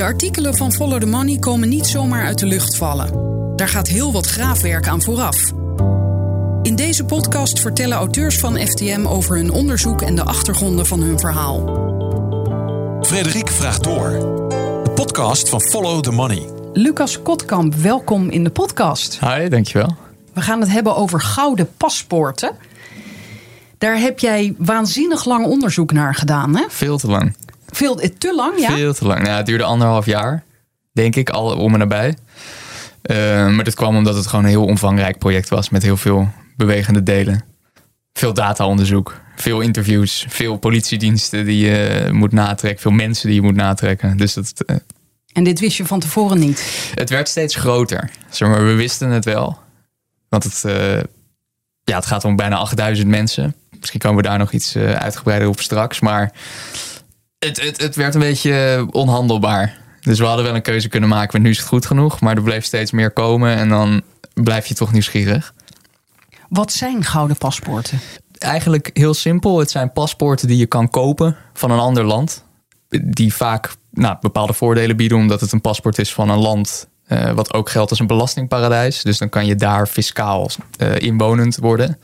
De artikelen van Follow the Money komen niet zomaar uit de lucht vallen. Daar gaat heel wat graafwerk aan vooraf. In deze podcast vertellen auteurs van FTM over hun onderzoek en de achtergronden van hun verhaal. Frederik vraagt door. De podcast van Follow the Money. Lucas Kotkamp, welkom in de podcast. Hi, dankjewel. We gaan het hebben over gouden paspoorten. Daar heb jij waanzinnig lang onderzoek naar gedaan, hè? Veel te lang. Veel, te lang, ja? Veel te lang. Ja, het duurde anderhalf jaar, denk ik, al om en nabij. Uh, maar dat kwam omdat het gewoon een heel omvangrijk project was met heel veel bewegende delen. Veel dataonderzoek, veel interviews, veel politiediensten die je moet natrekken, veel mensen die je moet natrekken. Dus dat. Uh, en dit wist je van tevoren niet? Het werd steeds groter. Zeg maar, we wisten het wel. Want het, uh, ja, het gaat om bijna 8000 mensen. Misschien komen we daar nog iets uitgebreider op straks. Maar het, het, het werd een beetje onhandelbaar. Dus we hadden wel een keuze kunnen maken. Want nu is het goed genoeg. Maar er bleef steeds meer komen. En dan blijf je toch nieuwsgierig. Wat zijn gouden paspoorten? Eigenlijk heel simpel. Het zijn paspoorten die je kan kopen van een ander land. Die vaak nou, bepaalde voordelen bieden. Omdat het een paspoort is van een land uh, wat ook geldt als een belastingparadijs. Dus dan kan je daar fiscaal uh, inwonend worden.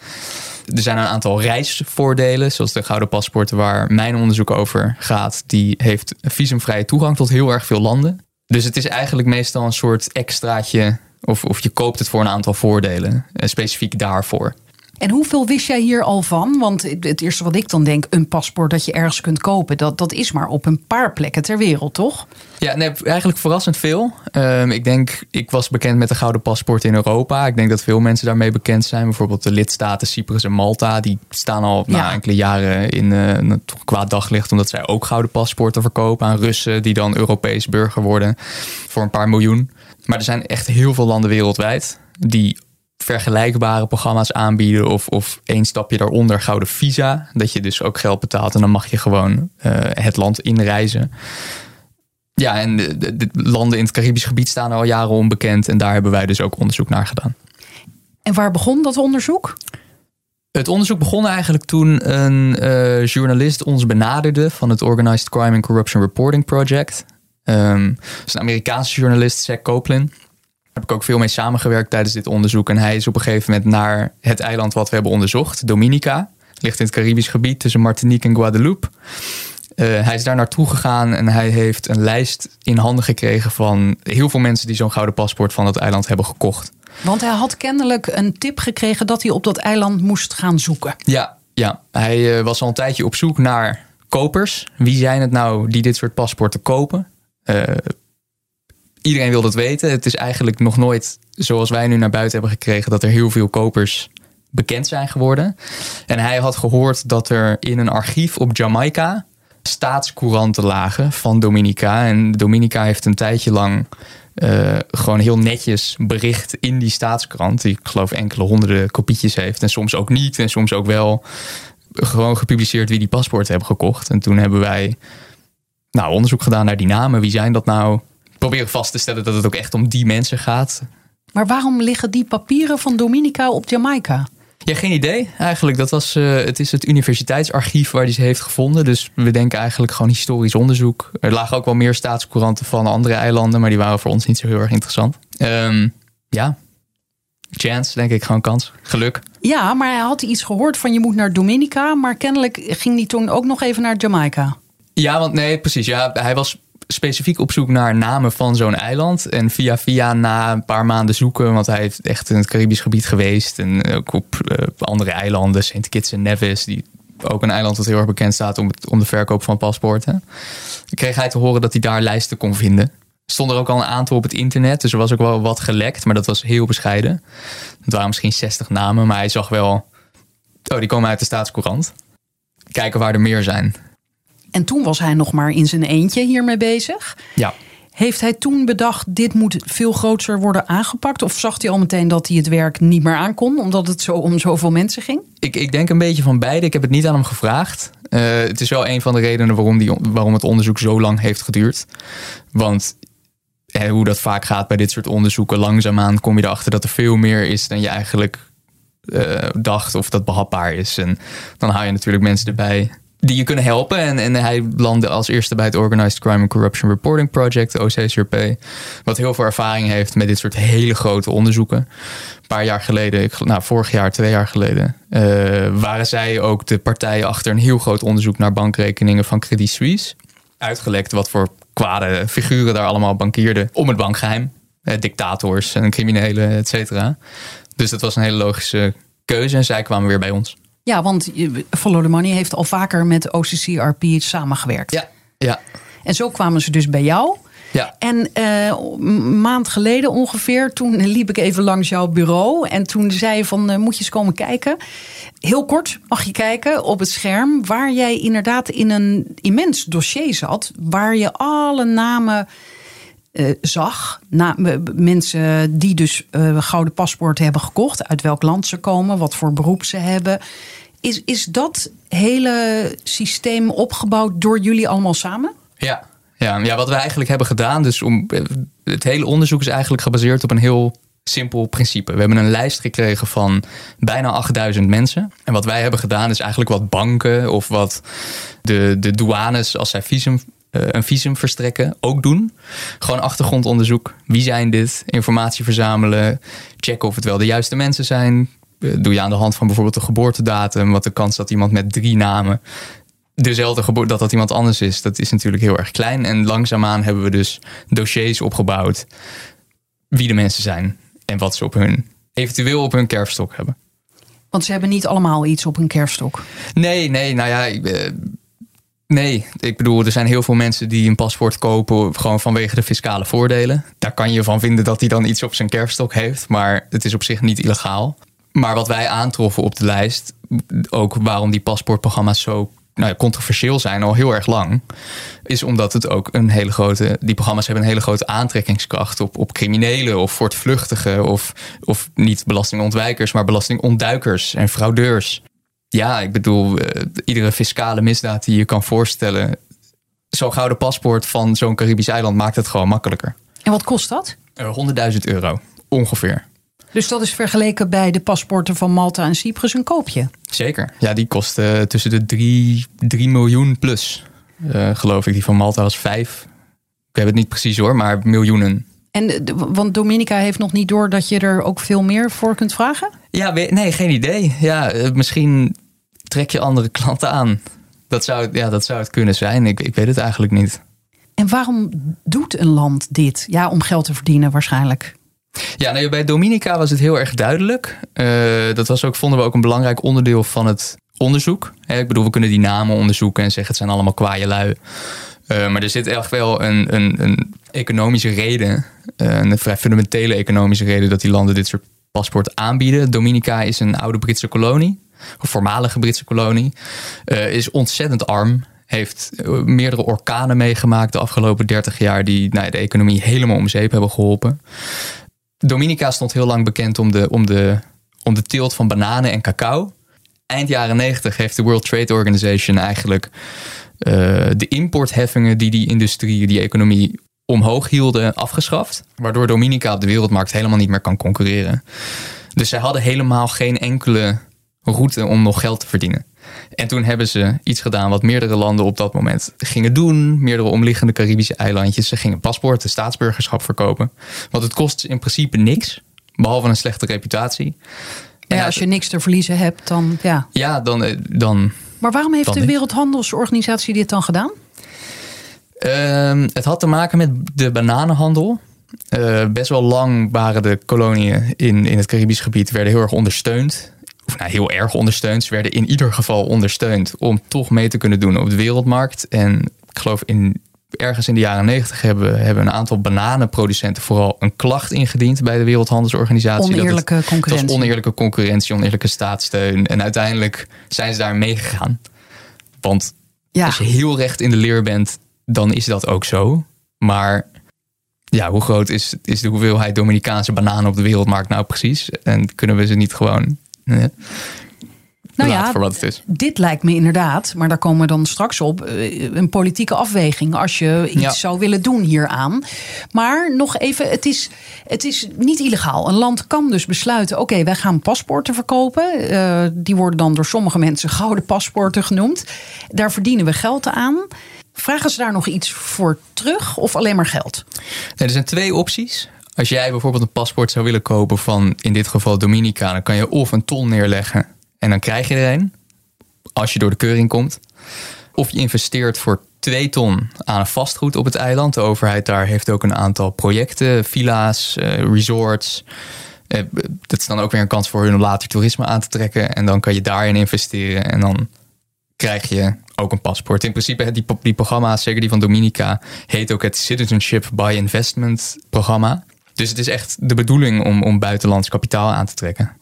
Er zijn een aantal reisvoordelen, zoals de gouden paspoorten waar mijn onderzoek over gaat. Die heeft visumvrije toegang tot heel erg veel landen. Dus het is eigenlijk meestal een soort extraatje, of, of je koopt het voor een aantal voordelen, eh, specifiek daarvoor. En hoeveel wist jij hier al van? Want het eerste wat ik dan denk, een paspoort dat je ergens kunt kopen, dat, dat is maar op een paar plekken ter wereld, toch? Ja, nee, eigenlijk verrassend veel. Um, ik denk, ik was bekend met de gouden paspoort in Europa. Ik denk dat veel mensen daarmee bekend zijn. Bijvoorbeeld de lidstaten Cyprus en Malta, die staan al ja. na enkele jaren in uh, toch kwaad daglicht, omdat zij ook gouden paspoorten verkopen aan Russen die dan Europees burger worden voor een paar miljoen. Maar er zijn echt heel veel landen wereldwijd die vergelijkbare programma's aanbieden of, of één stapje daaronder gouden visa. Dat je dus ook geld betaalt en dan mag je gewoon uh, het land inreizen. Ja, en de, de, de, landen in het Caribisch gebied staan al jaren onbekend en daar hebben wij dus ook onderzoek naar gedaan. En waar begon dat onderzoek? Het onderzoek begon eigenlijk toen een uh, journalist ons benaderde van het Organized Crime and Corruption Reporting Project. Um, dat is een Amerikaanse journalist, Zach Copeland heb ik ook veel mee samengewerkt tijdens dit onderzoek. En hij is op een gegeven moment naar het eiland wat we hebben onderzocht, Dominica. ligt in het Caribisch gebied tussen Martinique en Guadeloupe. Uh, hij is daar naartoe gegaan en hij heeft een lijst in handen gekregen van heel veel mensen die zo'n gouden paspoort van dat eiland hebben gekocht. Want hij had kennelijk een tip gekregen dat hij op dat eiland moest gaan zoeken. Ja, ja. hij uh, was al een tijdje op zoek naar kopers. Wie zijn het nou die dit soort paspoorten kopen? Uh, iedereen wil dat weten. Het is eigenlijk nog nooit zoals wij nu naar buiten hebben gekregen dat er heel veel kopers bekend zijn geworden. En hij had gehoord dat er in een archief op Jamaica staatscouranten lagen van Dominica. En Dominica heeft een tijdje lang uh, gewoon heel netjes bericht in die staatskrant. Die ik geloof enkele honderden kopietjes heeft. En soms ook niet. En soms ook wel gewoon gepubliceerd wie die paspoorten hebben gekocht. En toen hebben wij nou, onderzoek gedaan naar die namen. Wie zijn dat nou? Proberen vast te stellen dat het ook echt om die mensen gaat. Maar waarom liggen die papieren van Dominica op Jamaica? Ja, geen idee eigenlijk. Dat was, uh, het is het universiteitsarchief waar hij ze heeft gevonden. Dus we denken eigenlijk gewoon historisch onderzoek. Er lagen ook wel meer staatscouranten van andere eilanden, maar die waren voor ons niet zo heel erg interessant. Um, ja, chance, denk ik, gewoon kans. Geluk. Ja, maar hij had iets gehoord van je moet naar Dominica, maar kennelijk ging hij toen ook nog even naar Jamaica. Ja, want nee, precies. Ja, hij was specifiek op zoek naar namen van zo'n eiland. En via via na een paar maanden zoeken, want hij heeft echt in het Caribisch gebied geweest. En ook op uh, andere eilanden, St. Kitts en Nevis, die ook een eiland dat heel erg bekend staat om, om de verkoop van paspoorten. Kreeg hij te horen dat hij daar lijsten kon vinden. Stond er ook al een aantal op het internet, dus er was ook wel wat gelekt, maar dat was heel bescheiden. Het waren misschien 60 namen, maar hij zag wel, oh, die komen uit de staatscourant. Kijken waar er meer zijn. En toen was hij nog maar in zijn eentje hiermee bezig. Ja. Heeft hij toen bedacht, dit moet veel groter worden aangepakt? Of zag hij al meteen dat hij het werk niet meer aankon, omdat het zo om zoveel mensen ging? Ik, ik denk een beetje van beide. Ik heb het niet aan hem gevraagd. Uh, het is wel een van de redenen waarom, die, waarom het onderzoek zo lang heeft geduurd. Want hè, hoe dat vaak gaat bij dit soort onderzoeken, langzaamaan kom je erachter dat er veel meer is dan je eigenlijk uh, dacht of dat behapbaar is. En dan haal je natuurlijk mensen erbij die je kunnen helpen. En, en hij landde als eerste bij het Organized Crime and Corruption Reporting Project, OCCRP. Wat heel veel ervaring heeft met dit soort hele grote onderzoeken. Een paar jaar geleden, ik, nou vorig jaar, twee jaar geleden, uh, waren zij ook de partij achter een heel groot onderzoek naar bankrekeningen van Credit Suisse. Uitgelekt wat voor kwade figuren daar allemaal bankierden om het bankgeheim. Eh, dictators en criminelen, et cetera. Dus dat was een hele logische keuze en zij kwamen weer bij ons. Ja, want Follow the Money heeft al vaker met OCCRP samengewerkt. Ja, ja. En zo kwamen ze dus bij jou. Ja. En uh, een maand geleden ongeveer, toen liep ik even langs jouw bureau. En toen zei je van, uh, moet je eens komen kijken. Heel kort mag je kijken op het scherm. Waar jij inderdaad in een immens dossier zat. Waar je alle namen uh, zag. Mensen die dus uh, gouden paspoort hebben gekocht. Uit welk land ze komen. Wat voor beroep ze hebben. Is, is dat hele systeem opgebouwd door jullie allemaal samen? Ja. Ja, ja, wat we eigenlijk hebben gedaan, dus om, het hele onderzoek is eigenlijk gebaseerd op een heel simpel principe. We hebben een lijst gekregen van bijna 8000 mensen. En wat wij hebben gedaan is eigenlijk wat banken of wat de, de douanes als zij visum, een visum verstrekken ook doen. Gewoon achtergrondonderzoek. Wie zijn dit? Informatie verzamelen. Checken of het wel de juiste mensen zijn. Doe je aan de hand van bijvoorbeeld de geboortedatum. Wat de kans dat iemand met drie namen dezelfde geboorte, dat dat iemand anders is, dat is natuurlijk heel erg klein. En langzaamaan hebben we dus dossiers opgebouwd wie de mensen zijn en wat ze op hun, eventueel op hun kerfstok hebben. Want ze hebben niet allemaal iets op hun kerfstok. Nee, nee, nou ja, ik, nee. Ik bedoel, er zijn heel veel mensen die een paspoort kopen gewoon vanwege de fiscale voordelen. Daar kan je van vinden dat hij dan iets op zijn kerfstok heeft, maar het is op zich niet illegaal. Maar wat wij aantroffen op de lijst, ook waarom die paspoortprogramma's zo nou ja, controversieel zijn al heel erg lang, is omdat het ook een hele grote. Die programma's hebben een hele grote aantrekkingskracht op, op criminelen of voortvluchtigen of, of niet belastingontwijkers, maar belastingontduikers en fraudeurs. Ja, ik bedoel, uh, iedere fiscale misdaad die je kan voorstellen, zo'n gouden paspoort van zo'n Caribisch eiland maakt het gewoon makkelijker. En wat kost dat? Uh, 100.000 euro, ongeveer. Dus dat is vergeleken bij de paspoorten van Malta en Cyprus een koopje? Zeker. Ja, die kosten tussen de 3, 3 miljoen plus, geloof ik. Die van Malta was 5. Ik heb het niet precies hoor, maar miljoenen. En, want Dominica heeft nog niet door dat je er ook veel meer voor kunt vragen? Ja, nee, geen idee. Ja, misschien trek je andere klanten aan. Dat zou, ja, dat zou het kunnen zijn. Ik, ik weet het eigenlijk niet. En waarom doet een land dit? Ja, om geld te verdienen waarschijnlijk. Ja, nee, bij Dominica was het heel erg duidelijk. Uh, dat was ook, vonden we ook een belangrijk onderdeel van het onderzoek. ik bedoel, we kunnen die namen onderzoeken en zeggen het zijn allemaal kwaaie lui. Uh, maar er zit echt wel een, een, een economische reden, uh, een vrij fundamentele economische reden dat die landen dit soort paspoorten aanbieden. Dominica is een oude Britse kolonie, voormalige Britse kolonie, is ontzettend arm heeft meerdere orkanen meegemaakt de afgelopen 30 jaar die nou, de economie helemaal om zeep hebben geholpen. Dominica stond heel lang bekend om de, om de, om de teelt van bananen en cacao. Eind jaren 90 heeft de World Trade Organization eigenlijk uh, de importheffingen die die industrie, die economie omhoog hielden, afgeschaft. Waardoor Dominica op de wereldmarkt helemaal niet meer kan concurreren. Dus zij hadden helemaal geen enkele route om nog geld te verdienen. En toen hebben ze iets gedaan wat meerdere landen op dat moment gingen doen. Meerdere omliggende Caribische eilandjes. Ze gingen paspoorten, staatsburgerschap verkopen. Want het kost in principe niks, behalve een slechte reputatie. Ja, als je niks te verliezen hebt, dan ja. Ja, dan. Eh, dan maar waarom heeft de Wereldhandelsorganisatie dit dan gedaan? Uh, het had te maken met de bananenhandel. Uh, best wel lang waren de koloniën in, in het Caribisch gebied werden heel erg ondersteund of nou, heel erg ondersteund. Ze werden in ieder geval ondersteund om toch mee te kunnen doen op de wereldmarkt. En ik geloof in ergens in de jaren negentig hebben, hebben een aantal bananenproducenten vooral een klacht ingediend bij de Wereldhandelsorganisatie. Oneerlijke dat het, concurrentie. was oneerlijke concurrentie, oneerlijke staatssteun. En uiteindelijk zijn ze daar meegegaan. Want ja. als je heel recht in de leer bent, dan is dat ook zo. Maar ja, hoe groot is, is de hoeveelheid Dominicaanse bananen op de wereldmarkt nou precies? En kunnen we ze niet gewoon Nou ja, voor wat het is. dit lijkt me inderdaad, maar daar komen we dan straks op, eh, een politieke afweging als je iets Ja. zou willen doen hieraan. Maar nog even, het is, het is niet illegaal. Een land kan dus besluiten, oké, wij gaan paspoorten verkopen. Eh, die worden dan door sommige mensen gouden paspoorten genoemd. Daar verdienen we geld aan. Vragen ze daar nog iets voor terug of alleen maar geld? Nee, er zijn twee opties. Als jij bijvoorbeeld een paspoort zou willen kopen van in dit geval Dominica, dan kan je of een ton neerleggen en dan krijg je er een. Als je door de keuring komt. Of je investeert voor twee ton aan vastgoed op het eiland. De overheid daar heeft ook een aantal projecten, villa's, eh, resorts. Eh, dat is dan ook weer een kans voor hun om later toerisme aan te trekken. En dan kan je daarin investeren en dan krijg je ook een paspoort. In principe, die, die programma's, zeker die van Dominica, heet ook het Citizenship by Investment programma. Dus het is echt de bedoeling om, om buitenlands kapitaal aan te trekken.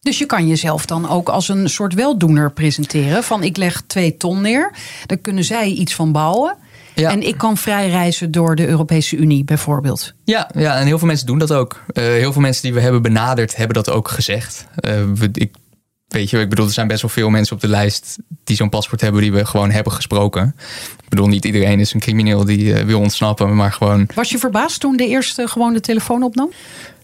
Dus je kan jezelf dan ook als een soort weldoener presenteren. Van ik leg twee ton neer. Daar kunnen zij iets van bouwen. Ja. En ik kan vrij reizen door de Europese Unie bijvoorbeeld. Ja, ja, en heel veel mensen doen dat ook. Eh, heel veel mensen die we hebben benaderd, hebben dat ook gezegd. Eh, we, ik, weet je, ik bedoel, er zijn best wel veel mensen op de lijst die zo'n paspoort hebben, die we gewoon hebben gesproken. Ik bedoel, niet iedereen is een crimineel die eh, wil ontsnappen, maar gewoon. Was je verbaasd toen de eerste gewoon de telefoon opnam?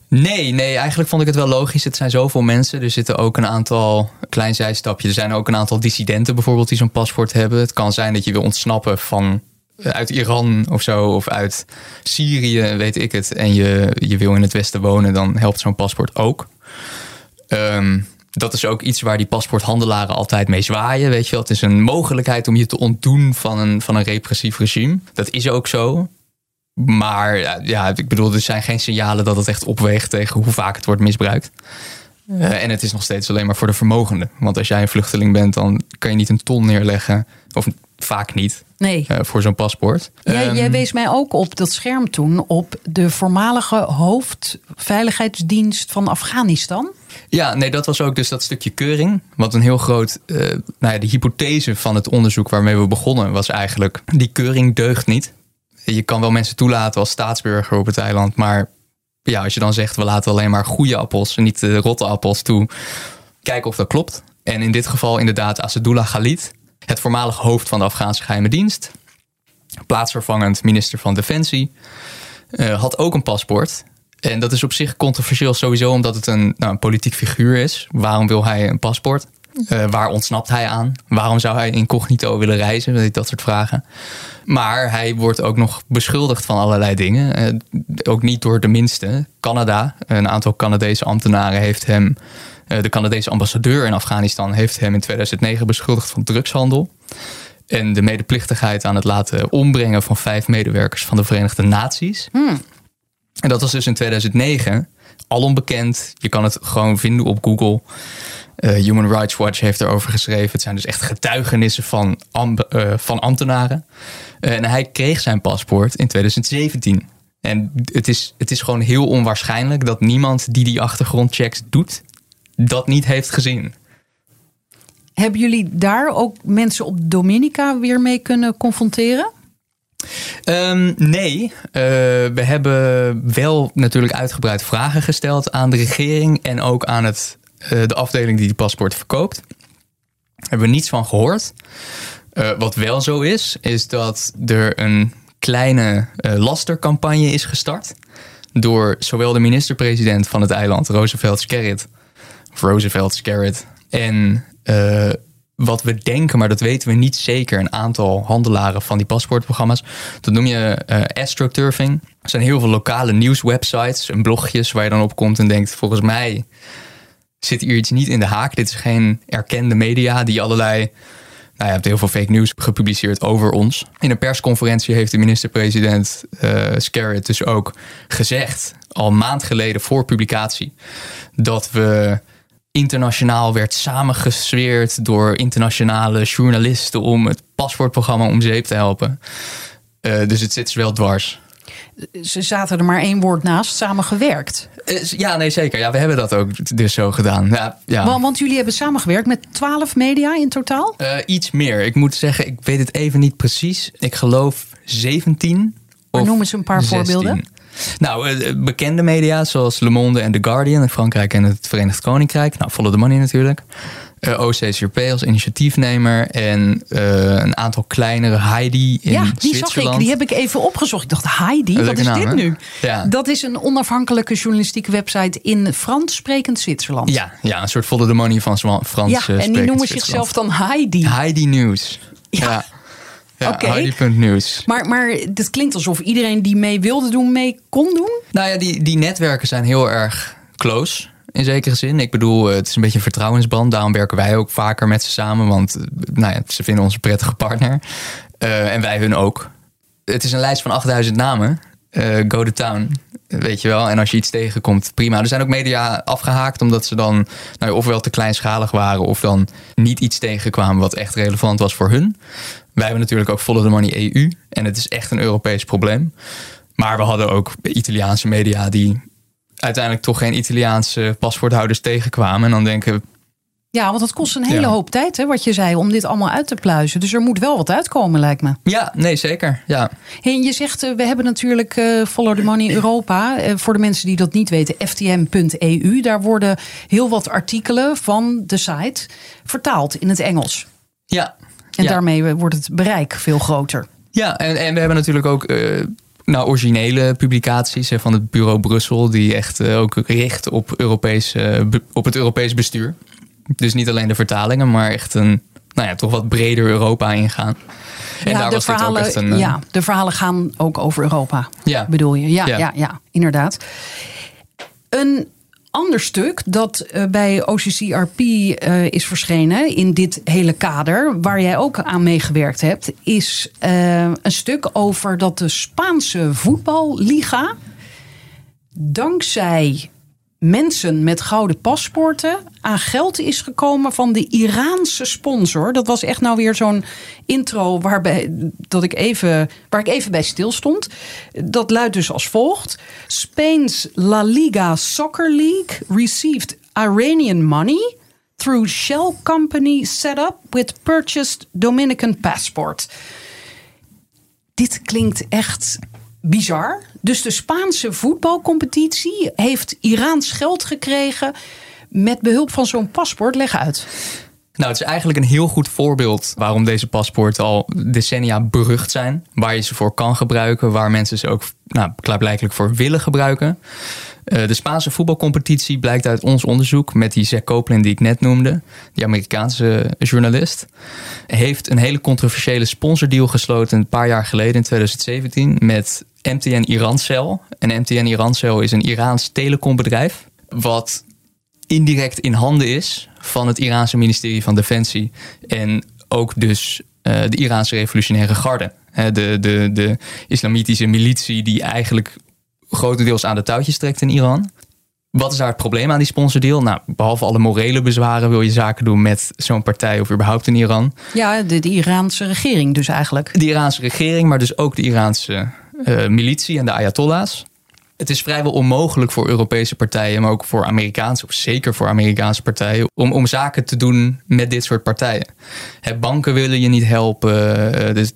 Nee, nee, eigenlijk vond ik het wel logisch. Het zijn zoveel mensen. Er zitten ook een aantal klein zijstapjes. Er zijn ook een aantal dissidenten bijvoorbeeld die zo'n paspoort hebben. Het kan zijn dat je wil ontsnappen van eh, uit Iran of zo, of uit Syrië, weet ik het. En je, je wil in het Westen wonen, dan helpt zo'n paspoort ook. Ehm, dat is ook iets waar die paspoorthandelaren altijd mee zwaaien. Weet je wel. Het is een mogelijkheid om je te ontdoen van een, van een repressief regime. Dat is ook zo. Maar ja, ik bedoel, er zijn geen signalen dat het echt opweegt tegen hoe vaak het wordt misbruikt. Eh, en het is nog steeds alleen maar voor de vermogenden. Want als jij een vluchteling bent, dan kan je niet een ton neerleggen. Of vaak niet. Nee. Uh, voor zo'n paspoort. Jij, um, jij, wees mij ook op dat scherm toen op de voormalige hoofdveiligheidsdienst van Afghanistan. Ja, nee, dat was ook dus dat stukje keuring. Wat een heel groot. Uh, nou ja, de hypothese van het onderzoek waarmee we begonnen was eigenlijk: die keuring deugt niet. Je kan wel mensen toelaten als staatsburger op het eiland, maar ja, als je dan zegt we laten alleen maar goede appels en niet de rotte appels toe, kijken of dat klopt. En in dit geval inderdaad Asadullah Khalid, het voormalig hoofd van de Afghaanse geheime dienst, plaatsvervangend minister van Defensie, uh, had ook een paspoort. En dat is op zich controversieel sowieso omdat het een, nou, een politiek figuur is. Waarom wil hij een paspoort? Uh, waar ontsnapt hij aan? Waarom zou hij incognito willen reizen? Dat soort vragen. Maar hij wordt ook nog beschuldigd van allerlei dingen. Uh, ook niet door de minste. Canada, een aantal Canadese ambtenaren heeft hem... Uh, de Canadese ambassadeur in Afghanistan heeft hem in 2009 beschuldigd van drugshandel. En de medeplichtigheid aan het laten ombrengen van vijf medewerkers van de Verenigde Naties. Hmm. En dat was dus in 2009. Al onbekend. Je kan het gewoon vinden op Google. Uh, Human Rights Watch heeft erover geschreven. Het zijn dus echt getuigenissen van, amb uh, van ambtenaren. Uh, en hij kreeg zijn paspoort in 2017. En het is, het is gewoon heel onwaarschijnlijk dat niemand die die achtergrondchecks doet, dat niet heeft gezien. Hebben jullie daar ook mensen op Dominica weer mee kunnen confronteren? Um, nee, uh, we hebben wel natuurlijk uitgebreid vragen gesteld aan de regering en ook aan het, uh, de afdeling die die paspoort verkoopt. Hebben we niets van gehoord. Uh, wat wel zo is, is dat er een kleine lastercampagne is gestart door zowel de minister-president van het eiland, Roosevelt Skerrit, Roosevelt Skerrit, en wat we denken, maar dat weten we niet zeker, een aantal handelaren van die paspoortprogramma's. Dat noem je uh, astroturfing. Er zijn heel veel lokale nieuwswebsites en blogjes waar je dan op komt en denkt: volgens mij zit hier iets niet in de haak. Dit is geen erkende media die allerlei. Nou, je hebt heel veel fake news gepubliceerd over ons. In een persconferentie heeft de minister-president uh, Skerrit dus ook gezegd, al een maand geleden voor publicatie, dat we internationaal werd samengesweerd door internationale journalisten om het paspoortprogramma om zeep te helpen. Uh, dus het zit ze wel dwars. Ze zaten er maar één woord naast, samengewerkt. Uh, ja, nee, zeker. Ja, we hebben dat ook dus zo gedaan. Ja, ja. Want, want jullie hebben samengewerkt met twaalf media in totaal? Uh, iets meer. Ik moet zeggen, ik weet het even niet precies. Ik geloof 17. Maar noem eens een paar 16. voorbeelden. Nou, eh, bekende media zoals Le Monde en The Guardian in Frankrijk en het Verenigd Koninkrijk. Nou, Follow the Money natuurlijk. Uh, OCCRP als initiatiefnemer en uh, een aantal kleinere Heidi in ja, die Zwitserland. zag ik. Die heb ik even opgezocht. Ik dacht, Heidi, wat is naam, dit nu? Ja. Dat is een onafhankelijke journalistieke website in Frans sprekend Zwitserland. Ja, ja, een soort Follow the Money van Frans Ja, eh, en die noemen zichzelf dan Heidi. Heidi News. Ja. Ja, ja Oké. Heidi.news. Maar, maar het klinkt alsof iedereen die mee wilde doen, mee kon doen. Nou ja, die, die netwerken zijn heel erg close. In zekere zin. Ik bedoel, eh, het is een beetje een vertrouwensband. Daarom werken wij ook vaker met ze samen. Want eh, nou ja, ze vinden ons een prettige partner. Eh, en wij hun ook. Het is een lijst van 8000 namen. Eh, go to town. Weet je wel. En als je iets tegenkomt, prima. Er zijn ook media afgehaakt omdat ze dan nou, ja, ofwel te kleinschalig waren. of dan niet iets tegenkwamen wat echt relevant was voor hun. Wij hebben natuurlijk ook Follow the Money EU. En het is echt een Europees probleem. Maar we hadden ook Italiaanse media die uiteindelijk toch geen Italiaanse paspoorthouders tegenkwamen. En dan denken, Ja, want het kost een hele Ja. hoop tijd, hè, wat je zei, om dit allemaal uit te pluizen. Dus er moet wel wat uitkomen, lijkt me. ja, nee, zeker. Ja, en je zegt, eh, we hebben natuurlijk eh, Follow the Money Europa. Eh, voor de mensen die dat niet weten, ftm.eu. Daar worden heel wat artikelen van de site vertaald in het Engels. ja. En ja. daarmee wordt het bereik veel groter. Ja, en, en we hebben natuurlijk ook eh, nou, originele publicaties van het bureau Brussel, die echt eh, ook richt op, Europees, eh, op het Europees bestuur. Dus niet alleen de vertalingen, maar echt een nou ja, toch wat breder Europa ingaan. En ja, daar de was dit ook verhalen, echt een. ja, de verhalen gaan ook over Europa, Ja. bedoel je? Ja, ja. Ja. ja, inderdaad. Een ander stuk dat eh, bij OCCRP eh, is verschenen in dit hele kader, waar jij ook aan meegewerkt hebt, is eh, een stuk over dat de Spaanse voetballiga dankzij mensen met gouden paspoorten aan geld is gekomen van de Iraanse sponsor. Dat was echt nou weer zo'n intro waarbij dat ik even, waar ik even bij stilstond. Dat luidt dus als volgt: Spain's La Liga Soccer League received Iranian money through shell company set up with purchased Dominican passport dit klinkt echt bizar. Dus de Spaanse voetbalcompetitie heeft Iraans geld gekregen met behulp van zo'n paspoort. Leg uit. Nou, het is eigenlijk een heel goed voorbeeld waarom deze paspoorten al decennia berucht zijn. Waar je ze voor kan gebruiken, waar mensen ze ook nou, klaarblijkelijk voor willen gebruiken. Eh, de Spaanse voetbalcompetitie blijkt uit ons onderzoek met die Zack Copeland die ik net noemde, die Amerikaanse journalist, heeft een hele controversiële sponsordeal gesloten een paar jaar geleden in 2017 met MTN Irancel. En MTN Irancel is een Iraans telecombedrijf wat indirect in handen is van het Iraanse ministerie van Defensie. En ook dus eh, de Iraanse revolutionaire garde. De, de, de islamitische militie die eigenlijk grotendeels aan de touwtjes trekt in Iran. Wat is daar het probleem aan die sponsordeal? Nou, behalve alle morele bezwaren wil je zaken doen met zo'n partij of überhaupt in Iran. Ja, de, de Iraanse regering dus eigenlijk. De Iraanse regering, maar dus ook de Iraanse militie en de Ayatollahs. Het is vrijwel onmogelijk voor Europese partijen, maar ook voor Amerikaanse, of zeker voor Amerikaanse partijen, om, om zaken te doen met dit soort partijen. Banken willen je niet helpen. eh, dus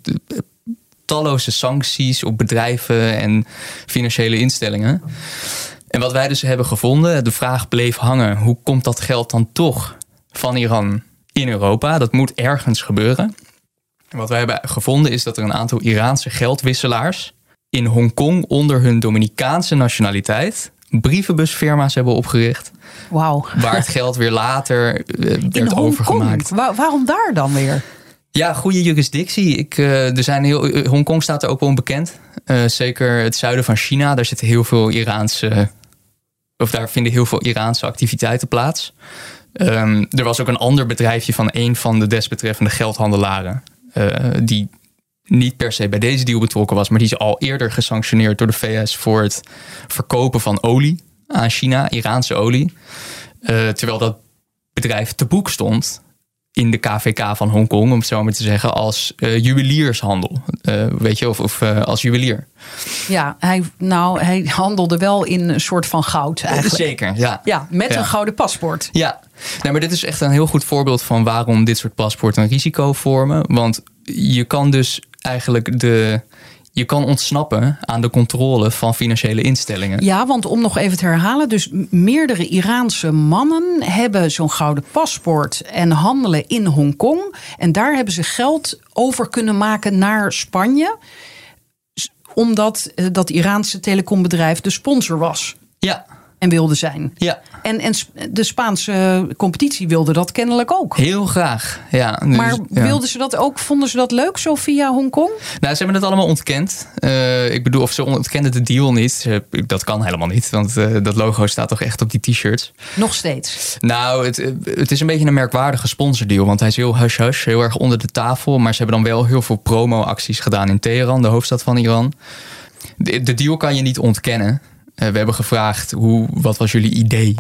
talloze sancties op bedrijven en financiële instellingen. En wat wij dus hebben gevonden, de vraag bleef hangen: hoe komt dat geld dan toch van Iran in Europa? Dat moet ergens gebeuren. En wat wij hebben gevonden is dat er een aantal Iraanse geldwisselaars in Hongkong onder hun Dominicaanse nationaliteit brievenbusfirma's hebben opgericht. Wauw. Waar het geld weer later In werd Hongkong. overgemaakt. Wa- waarom daar dan weer? Ja, goede jurisdictie. Ik, eh, er zijn heel, eh, Hongkong staat er ook wel onbekend. Zeker het zuiden van China. Daar zitten heel veel Iraanse. Of daar vinden heel veel Iraanse activiteiten plaats. Ehm, er was ook een ander bedrijfje van een van de desbetreffende geldhandelaren. die niet per se bij deze deal betrokken was, maar die is al eerder gesanctioneerd door de VS voor het verkopen van olie aan China, Iraanse olie. Eh, terwijl dat bedrijf te boek stond in de KVK van Hongkong, om het zo maar te zeggen, als eh, juweliershandel. Eh, weet je, of, of als juwelier. Ja, hij, nou, hij handelde wel in een soort van goud eigenlijk. Zeker, ja. Ja, met Ja. een gouden paspoort. Ja, nee, maar dit is echt een heel goed voorbeeld van waarom dit soort paspoorten een risico vormen. Want je kan dus eigenlijk de je kan ontsnappen aan de controle van financiële instellingen. Ja, want om nog even te herhalen, dus meerdere Iraanse mannen hebben zo'n gouden paspoort en handelen in Hongkong. En daar hebben ze geld over kunnen maken naar Spanje, omdat eh, dat Iraanse telecombedrijf de sponsor was Ja, en wilde zijn. ja. En, en de Spaanse competitie wilde dat kennelijk ook. Heel graag. Ja, dus, Maar wilden ze dat ook? Vonden ze dat leuk zo via Hongkong? Nou, ze hebben het allemaal ontkend. Eh, ik bedoel, of ze ontkenden de deal niet. Dat kan helemaal niet, want eh, dat logo staat toch echt op die t-shirts. Nog steeds. Nou, het, het is een beetje een merkwaardige sponsordeal. Want hij is heel hush-hush, heel erg onder de tafel. Maar ze hebben dan wel heel veel promo-acties gedaan in Teheran, de hoofdstad van Iran. De, de deal kan je niet ontkennen. Eh, we hebben gevraagd, hoe, wat was jullie idee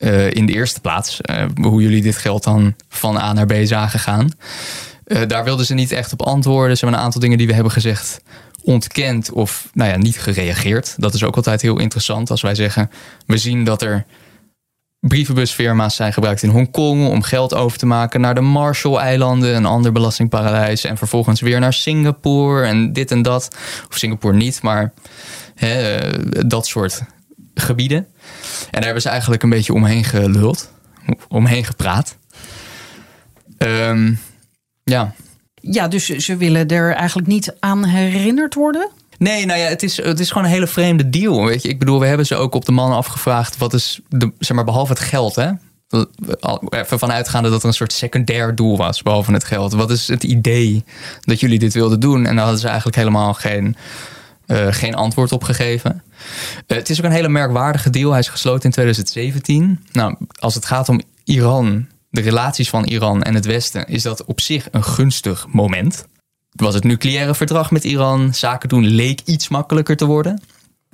eh, in de eerste plaats? Eh, hoe jullie dit geld dan van A naar B zagen gaan. Eh, daar wilden ze niet echt op antwoorden. Ze hebben een aantal dingen die we hebben gezegd ontkend of nou ja, niet gereageerd. Dat is ook altijd heel interessant als wij zeggen... we zien dat er brievenbusfirma's zijn gebruikt in Hongkong om geld over te maken naar de Marshall-eilanden, een ander belastingparadijs, en vervolgens weer naar Singapore en dit en dat. Of Singapore niet, maar hè, dat soort gebieden. En daar hebben ze eigenlijk een beetje omheen geluld, omheen gepraat. Ehm, ja. Ja, dus ze willen er eigenlijk niet aan herinnerd worden. Nee, nou ja, het is, het is gewoon een hele vreemde deal. Weet je, ik bedoel, we hebben ze ook op de mannen afgevraagd. Wat is, de, zeg maar, behalve het geld, hè? Even vanuitgaande dat er een soort secundair doel was, behalve het geld. Wat is het idee dat jullie dit wilden doen? En daar hadden ze eigenlijk helemaal geen, eh, geen antwoord op gegeven. Eh, het is ook een hele merkwaardige deal. Hij is gesloten in 2017. Nou, als het gaat om Iran, de relaties van Iran en het Westen, is dat op zich een gunstig moment. Was het nucleaire verdrag met Iran. Zaken doen leek iets makkelijker te worden.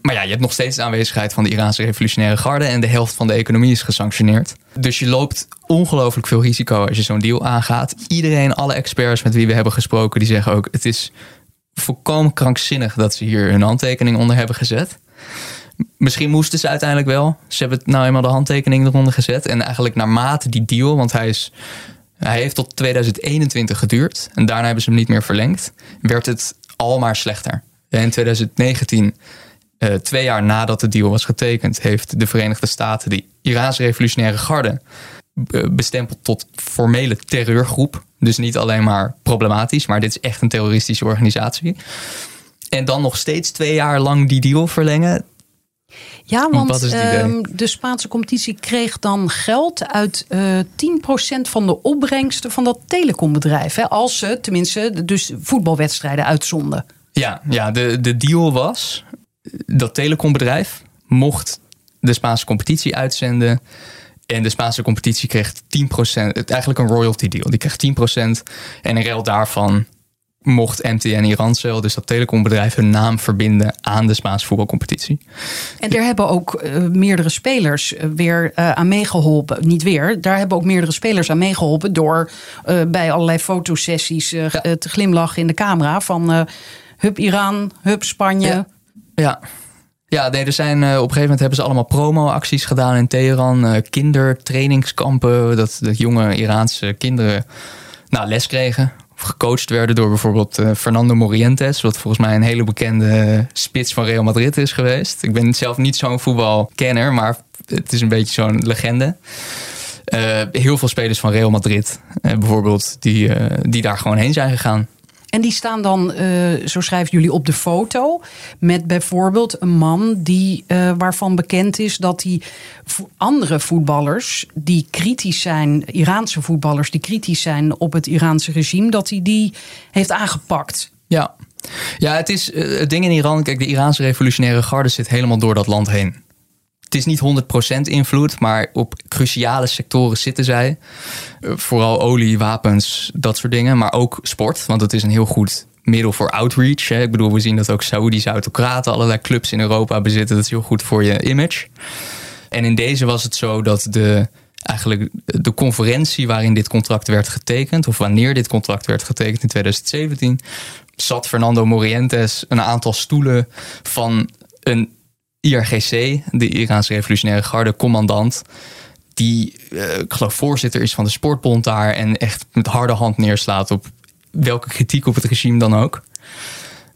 Maar ja, je hebt nog steeds de aanwezigheid van de Iraanse revolutionaire garde en de helft van de economie is gesanctioneerd. Dus je loopt ongelooflijk veel risico als je zo'n deal aangaat. Iedereen, alle experts met wie we hebben gesproken, die zeggen ook: het is volkomen krankzinnig dat ze hier hun handtekening onder hebben gezet. Misschien moesten ze uiteindelijk wel. Ze hebben nou eenmaal de handtekening eronder gezet. En eigenlijk naarmate die deal, want hij, is, hij heeft tot 2021 geduurd. En daarna hebben ze hem niet meer verlengd. Werd het al maar slechter. In 2019, eh, twee jaar nadat de deal was getekend, heeft de Verenigde Staten de Iraanse revolutionaire garde be- bestempeld tot formele terreurgroep. Dus niet alleen maar problematisch, maar dit is echt een terroristische organisatie. En dan nog steeds twee jaar lang die deal verlengen. Ja, want ehm, de Spaanse competitie kreeg dan geld uit eh 10% van de opbrengsten van dat telecombedrijf. Hè, als ze tenminste dus voetbalwedstrijden uitzonden. Ja, ja de, de deal was dat telecombedrijf mocht de Spaanse competitie uitzenden. En de Spaanse competitie kreeg 10%, het eigenlijk een royalty deal. Die kreeg 10% en in ruil daarvan mocht MTN Irancel, dus dat telecombedrijf, hun naam verbinden aan de Spaanse voetbalcompetitie. En daar hebben ook eh, meerdere spelers eh, weer eh, aan meegeholpen. Niet weer, daar hebben ook meerdere spelers aan meegeholpen door bij allerlei fotosessies Ja. te glimlachen in de camera van hup Iran, hup Spanje. Ja. Ja. Ja, nee, er zijn, eh, op een gegeven moment hebben ze allemaal promo-acties gedaan in Teheran. eh, kindertrainingskampen, dat, dat jonge Iraanse kinderen nou, les kregen. Of gecoacht werden door bijvoorbeeld eh, Fernando Morientes. Wat volgens mij een hele bekende spits van Real Madrid is geweest. Ik ben zelf niet zo'n voetbalkenner, maar het is een beetje zo'n legende. Heel veel spelers van Real Madrid bijvoorbeeld, die, die daar gewoon heen zijn gegaan. En die staan dan, eh, zo schrijven jullie op de foto, met bijvoorbeeld een man die, eh, waarvan bekend is dat hij andere voetballers die kritisch zijn, Iraanse voetballers die kritisch zijn op het Iraanse regime, dat hij die heeft aangepakt. Ja. Ja, het is eh, het ding in Iran. Kijk, de Iraanse revolutionaire garde zit helemaal door dat land heen. Is niet 100% invloed, maar op cruciale sectoren zitten zij. Eh, Vooral olie, wapens, dat soort dingen. Maar ook sport, want het is een heel goed middel voor outreach. Hè. Ik bedoel, we zien dat ook Saoedische autocraten allerlei clubs in Europa bezitten. Dat is heel goed voor je image. En in deze was het zo dat de, eigenlijk de conferentie waarin dit contract werd getekend, of wanneer dit contract werd getekend in 2017, zat Fernando Morientes een aantal stoelen van een IRGC, de Iraanse Revolutionaire Garde, commandant. Die, eh, ik geloof, voorzitter is van de sportbond daar. En echt met harde hand neerslaat op welke kritiek op het regime dan ook.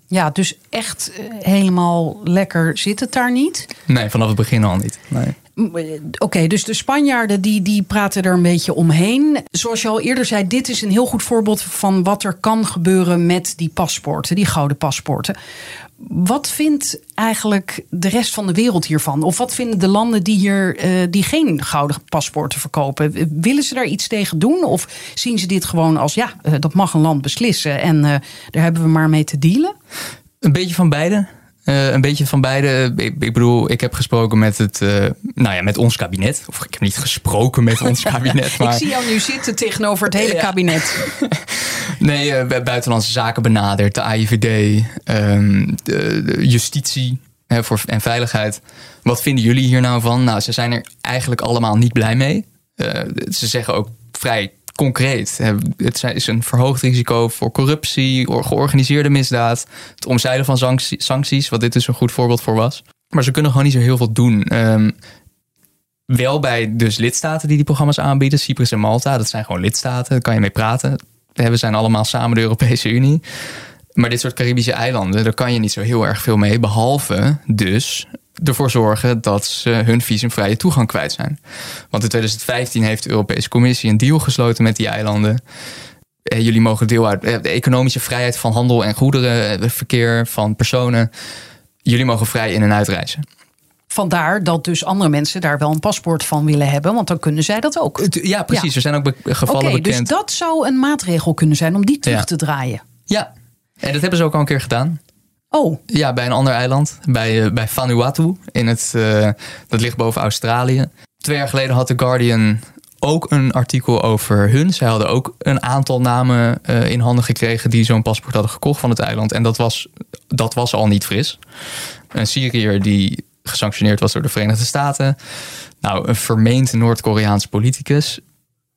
Ja, dus echt eh, helemaal lekker zit het daar niet. Nee, vanaf het begin al niet. Nee. Eh, Oké, dus de Spanjaarden die, die praten er een beetje omheen. Zoals je al eerder zei, dit is een heel goed voorbeeld van wat er kan gebeuren met die paspoorten, die gouden paspoorten. Wat vindt eigenlijk de rest van de wereld hiervan? Of wat vinden de landen die hier eh, die geen gouden paspoorten verkopen? Willen ze daar iets tegen doen? Of zien ze dit gewoon als ja, eh, dat mag een land beslissen en eh, daar hebben we maar mee te dealen? Een beetje van beide. Eh, een beetje van beide. Ik, ik bedoel, ik heb gesproken met het, eh, nou ja, met ons kabinet. Of ik heb niet gesproken met ons kabinet, maar Ik zie jou nu zitten tegenover het hele Ja. kabinet. nee, bij buitenlandse zaken benaderd, de AIVD, ehm, de, de justitie hè, voor, en veiligheid. Wat vinden jullie hier nou van? Nou, ze zijn er eigenlijk allemaal niet blij mee. Ze zeggen ook vrij concreet. Het is een verhoogd risico voor corruptie, or- georganiseerde misdaad, het omzeilen van sanctie- sancties, wat dit dus een goed voorbeeld voor was. Maar ze kunnen gewoon niet zo heel veel doen. Ehm, wel bij dus lidstaten die die programma's aanbieden, Cyprus en Malta, dat zijn gewoon lidstaten, daar kan je mee praten. We zijn allemaal samen de Europese Unie. Maar dit soort Caribische eilanden, daar kan je niet zo heel erg veel mee. Behalve dus ervoor zorgen dat ze hun visumvrije toegang kwijt zijn. Want in 2015 heeft de Europese Commissie een deal gesloten met die eilanden. Eh, Jullie mogen deel uit eh, de economische vrijheid van handel en goederen, eh, verkeer van personen. Jullie mogen vrij in en uitreizen. Vandaar dat dus andere mensen daar wel een paspoort van willen hebben, want dan kunnen zij dat ook. Ja, precies. Ja. Er zijn ook be- gevallen Oké, dus bekend. dat zou een maatregel kunnen zijn om die terug Ja. te draaien. Ja, en dat hebben ze ook al een keer gedaan. Oh, Ja, bij een ander eiland, bij, eh, bij Vanuatu. In het, eh, dat ligt boven Australië. Twee jaar geleden had The Guardian ook een artikel over hun. Zij hadden ook een aantal namen eh, in handen gekregen die zo'n paspoort hadden gekocht van het eiland. En dat was, dat was al niet fris. Een Syriër die gesanctioneerd was door de Verenigde Staten. Nou, een vermeend Noord-Koreaans politicus.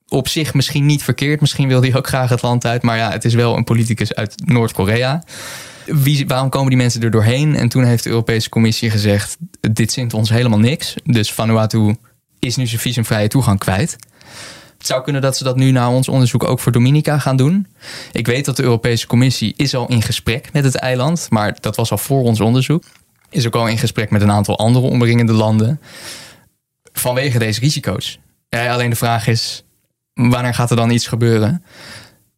Op zich misschien niet verkeerd. Misschien wil hij ook graag het land uit. Maar ja, het is wel een politicus uit Noord-Korea. Wie, waarom komen die mensen er doorheen? En toen heeft de Europese Commissie gezegd: dit zint ons helemaal niks. Dus Vanuatu is nu zijn visumvrije toegang kwijt. Het zou kunnen dat ze dat nu na ons onderzoek ook voor Dominica gaan doen. Ik weet dat de Europese Commissie is al in gesprek met het eiland, maar dat was al voor ons onderzoek. Is ook al in gesprek met een aantal andere omringende landen. Vanwege deze risico's. Ja, alleen de vraag is: wanneer gaat er dan iets gebeuren?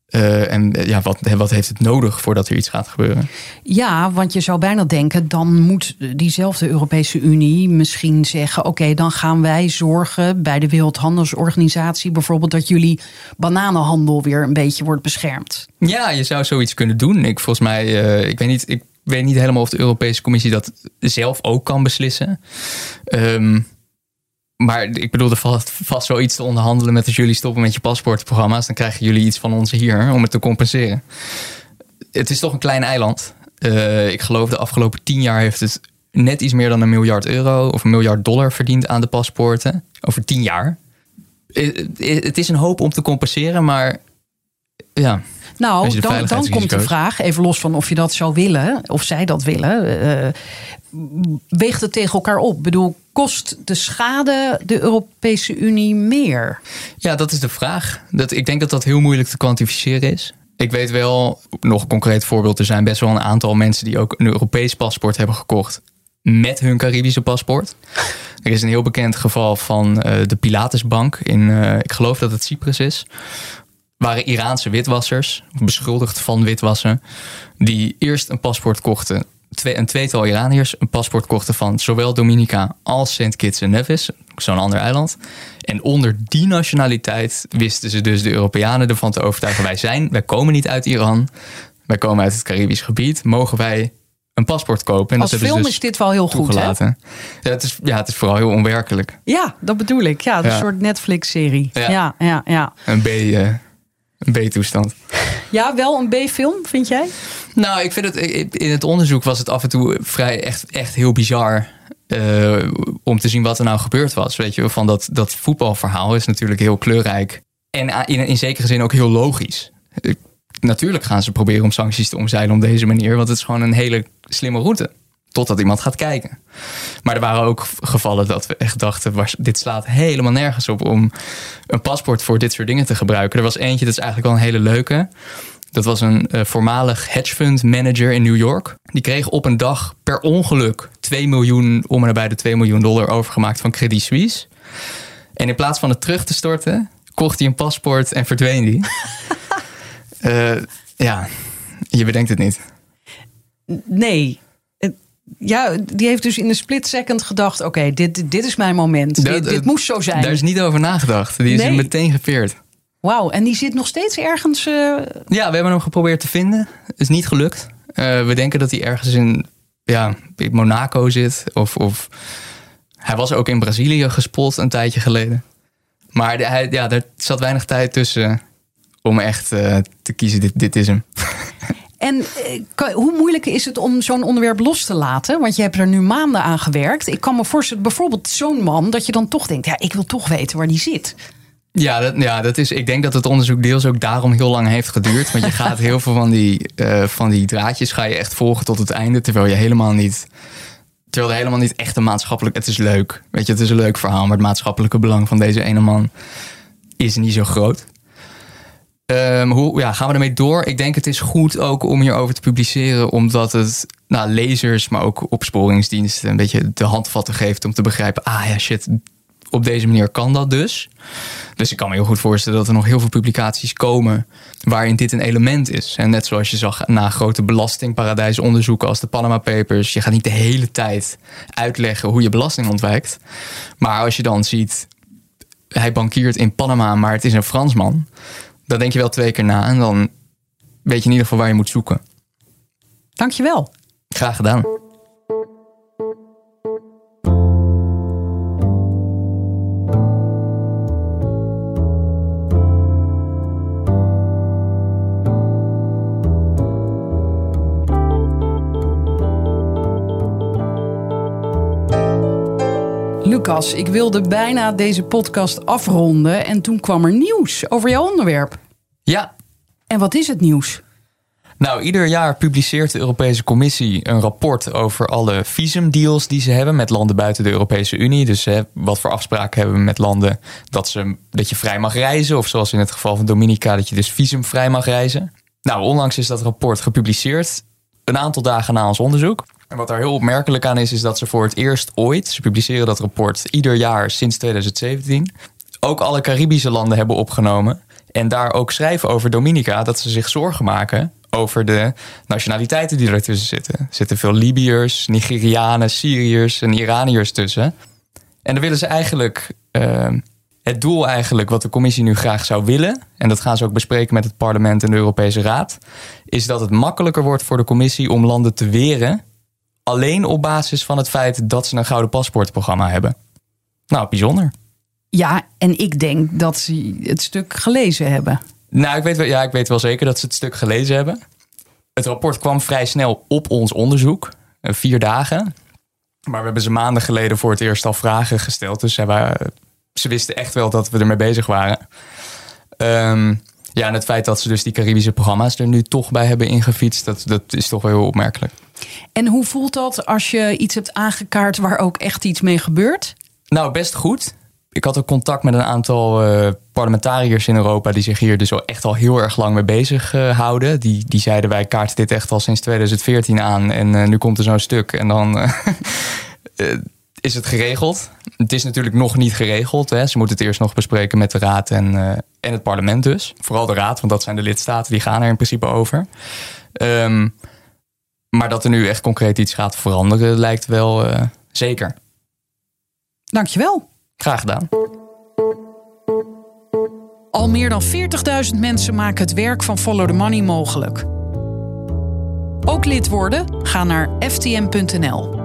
Eh, en eh, ja, wat, wat heeft het nodig voordat er iets gaat gebeuren? ja, want je zou bijna denken, dan moet diezelfde Europese Unie misschien zeggen: oké, dan gaan wij zorgen bij de Wereldhandelsorganisatie bijvoorbeeld dat jullie bananenhandel weer een beetje wordt beschermd. Ja, je zou zoiets kunnen doen. Ik volgens mij, eh, ik weet niet, ik weet niet helemaal of de Europese Commissie dat zelf ook kan beslissen. Ehm, maar ik bedoel, er valt vast wel iets te onderhandelen met als jullie stoppen met je paspoortprogramma's. Dan krijgen jullie iets van ons hier om het te compenseren. Het is toch een klein eiland. Eh, ik geloof de afgelopen tien jaar heeft het net iets meer dan een miljard euro of een miljard dollar verdiend aan de paspoorten. Over tien jaar. Eh, eh, Het is een hoop om te compenseren, maar ja. Nou, dan, dan komt de vraag, even los van of je dat zou willen, of zij dat willen, weegt het tegen elkaar op? Ik bedoel, kost de schade de Europese Unie meer? Ja, dat is de vraag. Dat, ik denk dat dat heel moeilijk te kwantificeren is. Ik weet wel, nog een concreet voorbeeld, er zijn best wel een aantal mensen die ook een Europees paspoort hebben gekocht met hun Caribische paspoort. Er is een heel bekend geval van eh, de Pilatusbank in, eh, ik geloof dat het Cyprus is. Waren Iraanse witwassers, beschuldigd van witwassen, die eerst een paspoort kochten. Twee, een tweetal Iraniërs een paspoort kochten van zowel Dominica als St. Kitts en Nevis, zo'n ander eiland. En onder die nationaliteit wisten ze dus de Europeanen ervan te overtuigen: wij zijn, wij komen niet uit Iran, wij komen uit het Caribisch gebied, mogen wij een paspoort kopen? En Als film dus is dit wel heel goed, hè? Ja, het is, ja, het is vooral heel onwerkelijk. Ja, dat bedoel ik. Ja, een Ja. soort Netflix-serie. Ja. Ja. Ja, ja, Een B, eh, een B-toestand. ja. wel een B-film, vind jij? Nou, ik vind het in het onderzoek was het af en toe vrij echt, echt heel bizar. eh, om te zien wat er nou gebeurd was. Weet je, van dat, dat voetbalverhaal is natuurlijk heel kleurrijk. En a- in, in zekere zin ook heel logisch. Eh, Natuurlijk gaan ze proberen om sancties te omzeilen op deze manier. Want het is gewoon een hele slimme route. Totdat iemand gaat kijken. Maar er waren ook gevallen dat we echt dachten: dit slaat helemaal nergens op om een paspoort voor dit soort dingen te gebruiken. Er was eentje, dat is eigenlijk wel een hele leuke. Dat was een uh, voormalig hedgefund manager in New York. Die kreeg op een dag per ongeluk 2 miljoen, om en nabij de 2 miljoen dollar overgemaakt van Credit Suisse. En in plaats van het terug te storten, kocht hij een paspoort en verdween die. uh, ja, je bedenkt het niet. Nee. Ja, die heeft dus in een split second gedacht: oké, dit, dit is mijn moment. dit, dit, moest zo zijn. Daar is niet over nagedacht. Die is nee. meteen gepeerd. Wauw, en die zit nog steeds ergens. Uh... Ja, we hebben hem geprobeerd te vinden. Is niet gelukt. Uh, we denken dat hij ergens in ja, Monaco zit. Of, of hij was ook in Brazilië gespot een tijdje geleden. Maar hij, ja, er zat weinig tijd tussen om echt uh, te kiezen: dit, dit is hem. En eh, hoe moeilijk is het om zo'n onderwerp los te laten? Want je hebt er nu maanden aan gewerkt. Ik kan me voorstellen, bijvoorbeeld zo'n man, dat je dan toch denkt: ja, ik wil toch weten waar die zit. Ja, dat, ja dat is, ik denk dat het onderzoek deels ook daarom heel lang heeft geduurd. Want je gaat heel veel van die, uh, van die draadjes ga je echt volgen tot het einde. Terwijl je helemaal niet. Terwijl er helemaal niet echt een maatschappelijk. Het is leuk. Weet je, het is een leuk verhaal. Maar het maatschappelijke belang van deze ene man is niet zo groot. Um, hoe ja, gaan we ermee door? Ik denk het is goed ook om hierover te publiceren, omdat het nou, lezers, maar ook opsporingsdiensten een beetje de handvatten geeft om te begrijpen: ah ja, shit, op deze manier kan dat dus. Dus ik kan me heel goed voorstellen dat er nog heel veel publicaties komen waarin dit een element is. En net zoals je zag na grote belastingparadijsonderzoeken als de Panama Papers, je gaat niet de hele tijd uitleggen hoe je belasting ontwijkt. Maar als je dan ziet, hij bankiert in Panama, maar het is een Fransman dan denk je wel twee keer na en dan weet je in ieder geval waar je moet zoeken. Dankjewel. Graag gedaan. Lucas, ik wilde bijna deze podcast afronden en toen kwam er nieuws over jouw onderwerp. Ja. En wat is het nieuws? Nou, ieder jaar publiceert de Europese Commissie een rapport over alle visumdeals die ze hebben met landen buiten de Europese Unie. Dus hè, wat voor afspraken hebben we met landen dat, ze, dat je vrij mag reizen, of zoals in het geval van Dominica, dat je dus visumvrij mag reizen. Nou, onlangs is dat rapport gepubliceerd, een aantal dagen na ons onderzoek. En wat daar heel opmerkelijk aan is, is dat ze voor het eerst ooit, ze publiceren dat rapport ieder jaar sinds 2017, ook alle Caribische landen hebben opgenomen. En daar ook schrijven over Dominica dat ze zich zorgen maken over de nationaliteiten die ertussen zitten. Er zitten veel Libiërs, Nigerianen, Syriërs en Iraniërs tussen. En dan willen ze eigenlijk. Uh, het doel eigenlijk wat de commissie nu graag zou willen, en dat gaan ze ook bespreken met het parlement en de Europese Raad, is dat het makkelijker wordt voor de commissie om landen te weren alleen op basis van het feit dat ze een gouden paspoortprogramma hebben. Nou, bijzonder. Ja, en ik denk dat ze het stuk gelezen hebben. Nou, ik weet, wel, ja, ik weet wel zeker dat ze het stuk gelezen hebben. Het rapport kwam vrij snel op ons onderzoek, eh, vier dagen. Maar we hebben ze maanden geleden voor het eerst al vragen gesteld. Dus ze, ze wisten echt wel dat we ermee bezig waren. Um, ja, en het feit dat ze dus die Caribische programma's er nu toch bij hebben ingefietst, dat, dat is toch wel heel opmerkelijk. En hoe voelt dat als je iets hebt aangekaart waar ook echt iets mee gebeurt? Nou, best goed. Ik had ook contact met een aantal uh, parlementariërs in Europa die zich hier dus al echt al heel erg lang mee bezig uh, houden. Die, die zeiden wij kaarten dit echt al sinds 2014 aan en uh, nu komt er zo'n stuk. En dan is het geregeld. Het is natuurlijk nog niet geregeld. Hè. Ze moeten het eerst nog bespreken met de Raad en, en het parlement dus. Vooral de Raad, want dat zijn de lidstaten, die gaan er in principe over. Um, maar dat er nu echt concreet iets gaat veranderen, lijkt wel uh, zeker. Dankjewel. Graag gedaan. Al meer dan 40.000 mensen maken het werk van Follow the Money mogelijk. Ook lid worden? Ga naar ftm.nl.